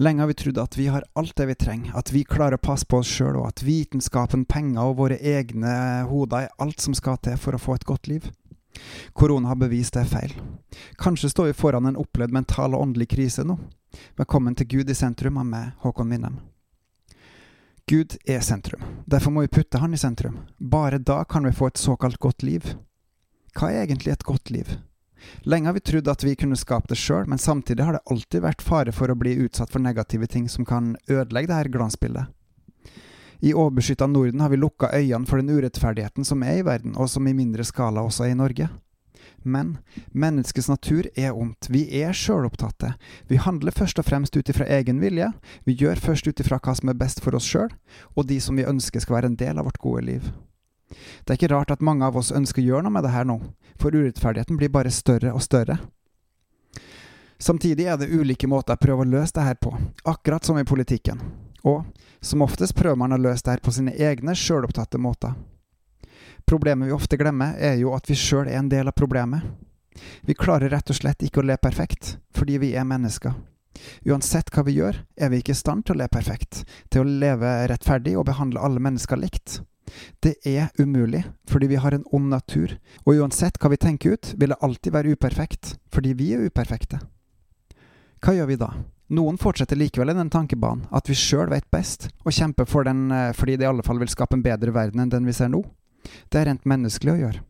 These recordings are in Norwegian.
Lenge har vi trodd at vi har alt det vi trenger, at vi klarer å passe på oss sjøl, og at vitenskapen, penger og våre egne hoder er alt som skal til for å få et godt liv. Korona har bevist det er feil. Kanskje står vi foran en opplevd mental og åndelig krise nå. Velkommen til Gud i sentrum av meg, Håkon Winnem. Gud er sentrum. Derfor må vi putte Han i sentrum. Bare da kan vi få et såkalt godt liv. Hva er egentlig et godt liv? Lenge har vi trodd at vi kunne skape det sjøl, men samtidig har det alltid vært fare for å bli utsatt for negative ting som kan ødelegge dette glansbildet. I overbeskytta Norden har vi lukka øynene for den urettferdigheten som er i verden, og som i mindre skala også er i Norge. Men menneskets natur er ondt. Vi er sjølopptatte. Vi handler først og fremst ut ifra egen vilje. Vi gjør først ut ifra hva som er best for oss sjøl, og de som vi ønsker skal være en del av vårt gode liv. Det er ikke rart at mange av oss ønsker å gjøre noe med det her nå, for urettferdigheten blir bare større og større. Samtidig er det ulike måter å prøve å løse det her på, akkurat som i politikken. Og som oftest prøver man å løse det her på sine egne sjølopptatte måter. Problemet vi ofte glemmer, er jo at vi sjøl er en del av problemet. Vi klarer rett og slett ikke å le perfekt, fordi vi er mennesker. Uansett hva vi gjør, er vi ikke i stand til å le perfekt, til å leve rettferdig og behandle alle mennesker likt. Det er umulig, fordi vi har en ond natur, og uansett hva vi tenker ut, vil det alltid være uperfekt, fordi vi er uperfekte. Hva gjør vi da? Noen fortsetter likevel i den tankebanen, at vi sjøl vet best, og kjemper for den eh, fordi det i alle fall vil skape en bedre verden enn den vi ser nå. Det er rent menneskelig å gjøre.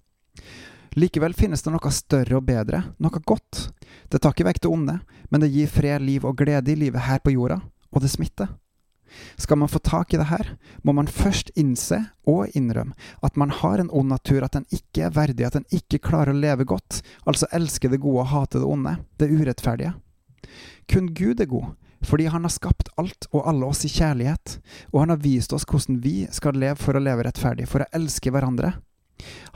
Likevel finnes det noe større og bedre, noe godt. Det tar ikke vekk det onde, men det gir fred, liv og glede i livet her på jorda, og det smitter. Skal man få tak i det her, må man først innse og innrømme at man har en ond natur, at den ikke er verdig, at den ikke klarer å leve godt, altså elske det gode og hate det onde, det urettferdige. Kun Gud er god, fordi han har skapt alt og alle oss i kjærlighet, og han har vist oss hvordan vi skal leve for å leve rettferdig, for å elske hverandre.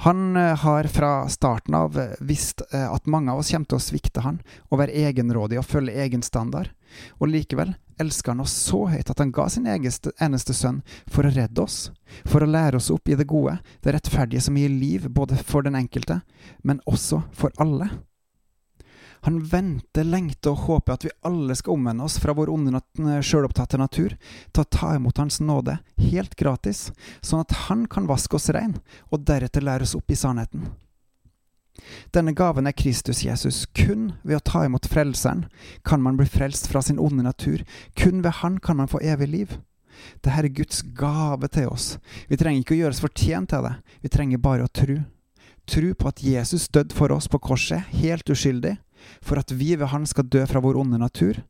Han eh, har fra starten av eh, visst eh, at mange av oss kommer til å svikte han og være egenrådig og følge egen standard, og likevel elsker han oss så høyt at han ga sin eneste, sønn for å redde oss, for å lære oss opp i det gode, det rettferdige som gir liv både for den enkelte, men også for alle. Han venter, lengter og håper at vi alle skal omvende oss fra vår onde sjølopptatte natur til å ta imot Hans nåde helt gratis, sånn at Han kan vaske oss rein og deretter lære oss opp i sannheten. Denne gaven er Kristus Jesus. Kun ved å ta imot Frelseren kan man bli frelst fra sin onde natur. Kun ved Han kan man få evig liv. Dette er Guds gave til oss. Vi trenger ikke å gjøre oss fortjent til det, vi trenger bare å tro. Tro på at Jesus døde for oss på korset, helt uskyldig, for at vi ved Han skal dø fra vår onde natur,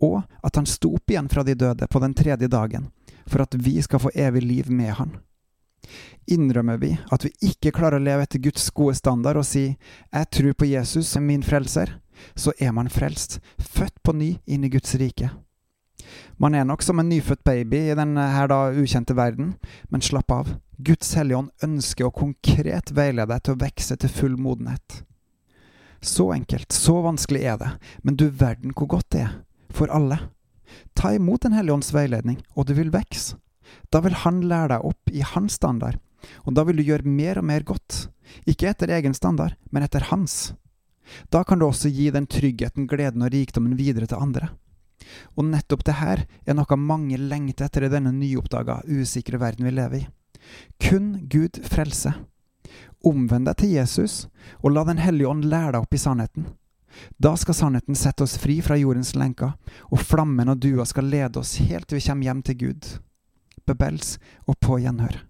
og at Han sto opp igjen fra de døde på den tredje dagen, for at vi skal få evig liv med Han. Innrømmer vi at vi ikke klarer å leve etter Guds gode standard og si 'Jeg tror på Jesus som min frelser', så er man frelst, født på ny inn i Guds rike. Man er nok som en nyfødt baby i denne da ukjente verden, men slapp av. Guds Hellige Ånd ønsker å konkret veilede deg til å vokse til full modenhet. Så enkelt, så vanskelig er det, men du verden hvor godt det er, for alle. Ta imot Den hellige ånds veiledning, og du vil vokse. Da vil Han lære deg opp i hans standard, og da vil du gjøre mer og mer godt, ikke etter egen standard, men etter hans. Da kan du også gi den tryggheten, gleden og rikdommen videre til andre. Og nettopp det her er noe mange lengter etter i denne nyoppdaga, usikre verden vi lever i. Kun Gud frelser. Omvend deg til Jesus, og la Den hellige ånd lære deg opp i sannheten. Da skal sannheten sette oss fri fra jordens lenker, og flammen og dua skal lede oss helt til vi kommer hjem til Gud. Bebels og på gjenhør.